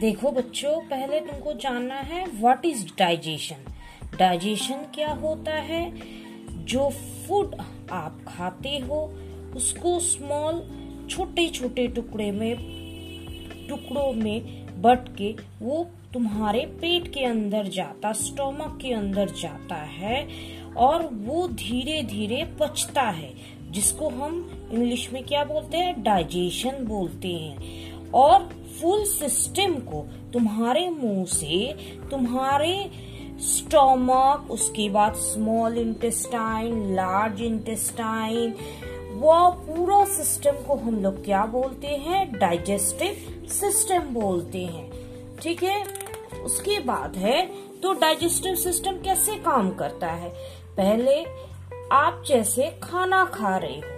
देखो बच्चों, पहले तुमको जानना है व्हाट इज़ डाइजेशन डाइजेशन क्या होता है? जो फ़ूड आप खाते हो, उसको स्मॉल छोटे छोटे टुकड़े में, टुकड़ों में बट के वो तुम्हारे पेट के अंदर जाता स्टोमक के अंदर जाता है और वो धीरे धीरे पचता है, जिसको हम इंग्लिश में क्या बोलते हैं? डाइजेशन बोलते हैं। और फुल सिस्टम को तुम्हारे मुँह से, तुम्हारे स्टोमक, उसके बाद स्मॉल इंटेस्टाइन, लार्ज इंटेस्टाइन, वो पूरा सिस्टम को हम लोग क्या बोलते हैं? डाइजेस्टिव सिस्टम बोलते हैं। ठीक है? उसके बाद है तो डाइजेस्टिव सिस्टम कैसे काम करता है? पहले आप जैसे खाना खा रहे हो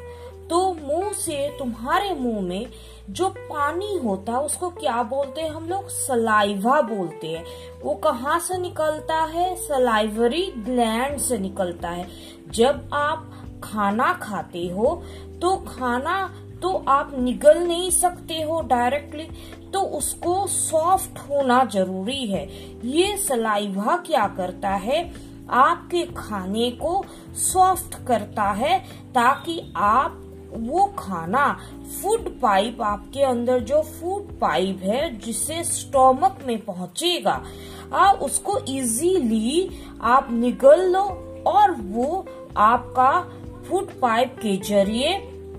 तो मुँह से तुम्हारे मुँह में जो पानी होता है, उसको क्या बोलते हैं हम लोग? सलाइवा बोलते हैं। वो कहाँ से निकलता है? सलाइवरी ग्लैंड से निकलता है। जब आप खाना खाते हो तो खाना तो आप निगल नहीं सकते हो डायरेक्टली तो उसको सॉफ्ट होना ज़रूरी है। ये सलाइवा क्या करता है? आपके खाने को सॉफ्ट करता है ताकि आप वो खाना फ़ूड पाइप आपके अंदर जो फ़ूड पाइप है, जिसे स्टोमक में पहुंचेगा आप उसको इजीली आप निगल लो और वो आपका फ़ूड पाइप के ज़रिए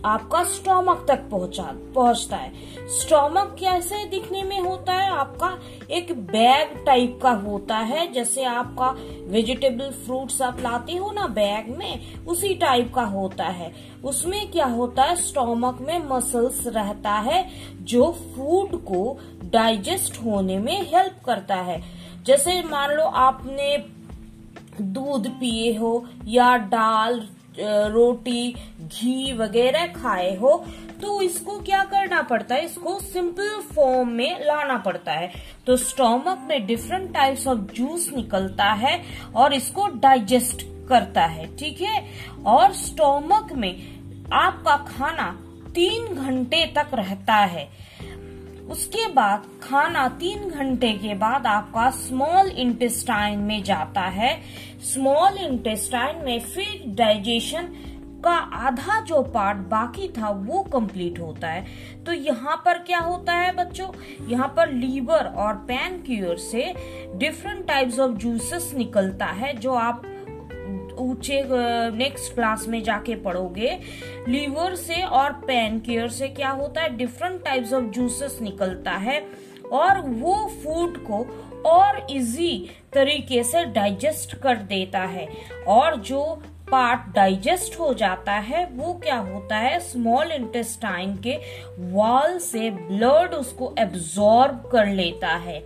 आपका स्टोमक तक पहुँचा, पहुँचता है। स्टोमक कैसे दिखने में होता है आपका एक बैग टाइप का होता है, जैसे आपका वेजिटेबल फ्रूट्स आप लाते हो ना बैग में, उसी टाइप का होता है। उसमें क्या होता है स्टोमक में मसल्स रहता है, जो फ़ूड को डाइजेस्ट होने में हेल्प करता है। जैसे मान लो आपने दूध पिए हो, या दाल रोटी, घी वगैरह खाए हो तो इसको क्या करना पड़ता है? इसको सिंपल फॉर्म में लाना पड़ता है। तो स्टोमक में डिफरेंट टाइप्स ऑफ़ जूस निकलता है और इसको डाइजेस्ट करता है, ठीक है? और स्टोमक में आपका खाना तीन घंटे तक रहता है। उसके बाद खाना तीन घंटे के बाद आपका स्मॉल इंटेस्टाइन में जाता है। स्मॉल इंटेस्टाइन में फिर डाइजेशन का आधा जो पार्ट बाकी था वो कंप्लीट होता है। तो यहाँ पर क्या होता है बच्चों? यहाँ पर लीवर और पैनक्यूर से डिफरेंट टाइप्स ऑफ़ जूसेस निकलता है, जो आप ऊँचे नेक्स्ट क्लास में जाके पढ़ोगे। लीवर से और पैन केयर से क्या होता है? डिफरेंट टाइप्स ऑफ़ जूसेस निकलता है और वो फ़ूड को और इजी तरीके से डाइजेस्ट कर देता है। और जो पार्ट डाइजेस्ट हो जाता है, वो क्या होता है? स्मॉल इंटेस्टाइन के वॉल से ब्लड उसको एब्जॉर्ब कर लेता है।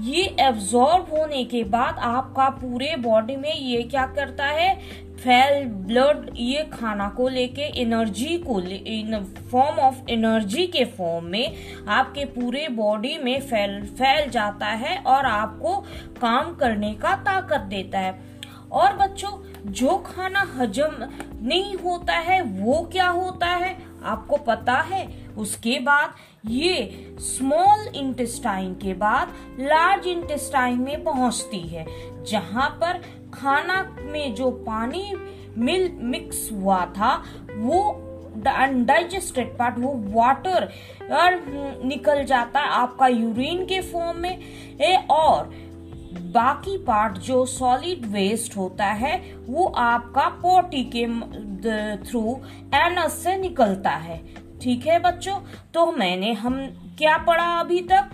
ये एब्जॉर्ब होने के बाद आपका पूरे बॉडी में ये क्या करता है? फैल ब्लड ये खाना को लेके एनर्जी को ले इन फॉर्म ऑफ़ एनर्जी के फॉर्म में आपके पूरे बॉडी में फैल फैल जाता है और आपको काम करने का ताकत देता है। और बच्चों जो खाना हजम नहीं होता है, वो क्या होता है? आपको पता है? उसके बाद ये स्मॉल इंटेस्टाइन के बाद लार्ज इंटेस्टाइन में पहुँचती है, जहाँ पर खाना में जो पानी मिल मिक्स हुआ था, वो अनडाइजेस्टेड पार्ट वो वाटर निकल जाता है आपका यूरिन के फॉर्म में और बाकी पार्ट जो सॉलिड वेस्ट होता है, वो आपका पोटी के थ्रू एनस से निकलता है। ठीक है बच्चों? तो मैंने हम क्या पढ़ा अभी तक?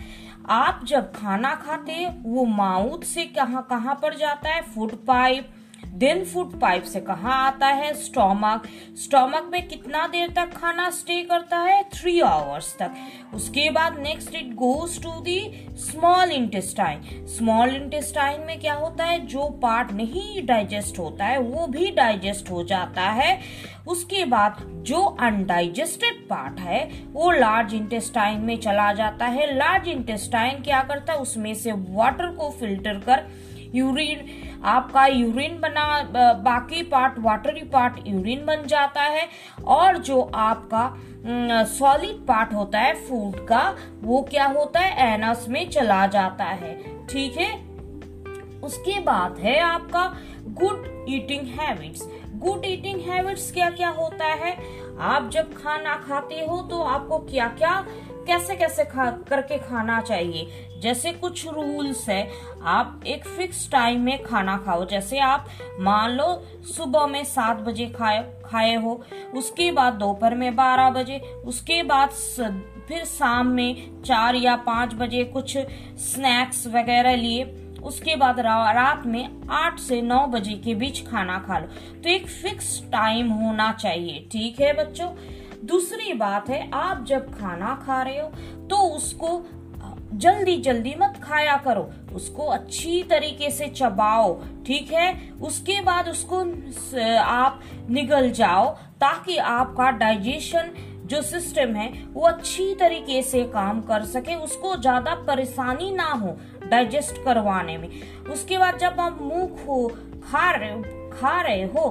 आप जब खाना खाते वो माउथ से कहाँ कहाँ पर जाता है? Food pipe then food pipe से कहा आता है? स्टोमक स्टोमक में कितना देर तक खाना स्टे करता है? थ्री आवर्स तक। उसके बाद next it goes to the small intestine small intestine में क्या होता है? जो पार्ट नहीं डाइजेस्ट होता है, वो भी डाइजेस्ट हो जाता है। उसके बाद जो अनडाइजेस्टेड पार्ट है, वो लार्ज इंटेस्टाइन में चला जाता है। लार्ज इंटेस्टाइन क्या करता है? उसमें से वाटर को फ़िल्टर कर यूरिन आपका यूरिन बना बाकी पार्ट वाटरी पार्ट यूरिन बन जाता है और जो आपका सॉलिड पार्ट होता है फ़ूड का, वो क्या होता है? एनस में चला जाता है। ठीक है? उसके बाद है आपका good eating habits good eating habits क्या क्या होता है? आप जब खाना खाते हो तो आपको क्या क्या, कैसे कैसे खा, करके खाना चाहिए? जैसे कुछ रूल्स है, आप एक फिक्स टाइम में खाना खाओ। जैसे आप मान लो सुबह में सात बजे खाए खाए हो, उसके बाद दोपहर में बारह बजे, उसके बाद फिर शाम में चार या पाँच बजे कुछ स्नैक्स वगैरह लिए, उसके बाद रात में आठ से नौ बजे के बीच खाना खा लो। तो एक फिक्स टाइम होना चाहिए, ठीक है बच्चों? दूसरी बात है, आप जब खाना खा रहे हो तो उसको जल्दी जल्दी मत खाया करो। उसको अच्छी तरीके से चबाओ, ठीक है? उसके बाद उसको आप निगल जाओ ताकि आपका डाइजेशन जो सिस्टम है, वो अच्छी तरीके से काम कर सके। उसको ज़्यादा परेशानी ना हो डाइजेस्ट करवाने में। उसके बाद जब आप मुँह खो, खा रहे खा रहे हो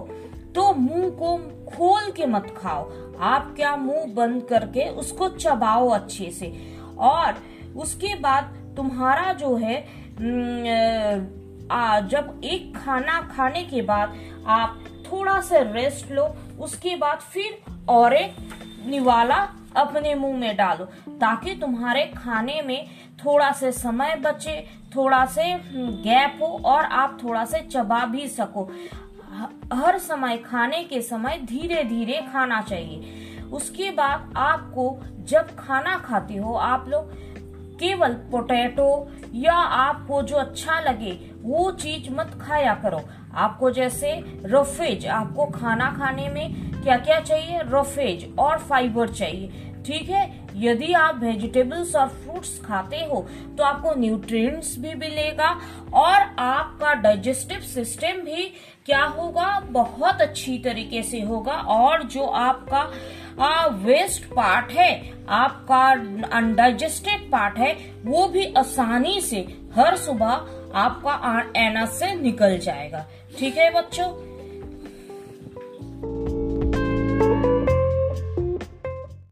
तो मुँह को खोल के मत खाओ। आप क्या मुँह बंद करके उसको चबाओ अच्छे से? और उसके बाद तुम्हारा जो है आ, जब एक खाना खाने के बाद आप थोड़ा सा रेस्ट लो उसके बाद फिर और एक निवाला अपने मुँह में डालो ताकि तुम्हारे खाने में थोड़ा से समय बचे थोड़ा से गैप हो और आप थोड़ा से चबा भी सको। हर समय खाने के समय धीरे धीरे खाना चाहिए। उसके बाद आपको जब खाना खाते हो आप लोग केवल पोटैटो या आपको जो अच्छा लगे, वो चीज़ मत खाया करो। आपको जैसे रफेज, आपको खाना खाने में क्या क्या चाहिए? रफेज और फाइबर चाहिए, ठीक है? यदि आप वेजिटेबल्स और फ्रूट्स खाते हो तो आपको न्यूट्रिएंट्स भी मिलेगा और आपका डाइजेस्टिव सिस्टम भी क्या होगा? बहुत अच्छी तरीके से होगा और जो आपका वेस्ट पार्ट है, आपका अनडाइजेस्टेड पार्ट है, वो भी आसानी से, हर सुबह आपका एनस से निकल जाएगा। ठीक है बच्चों?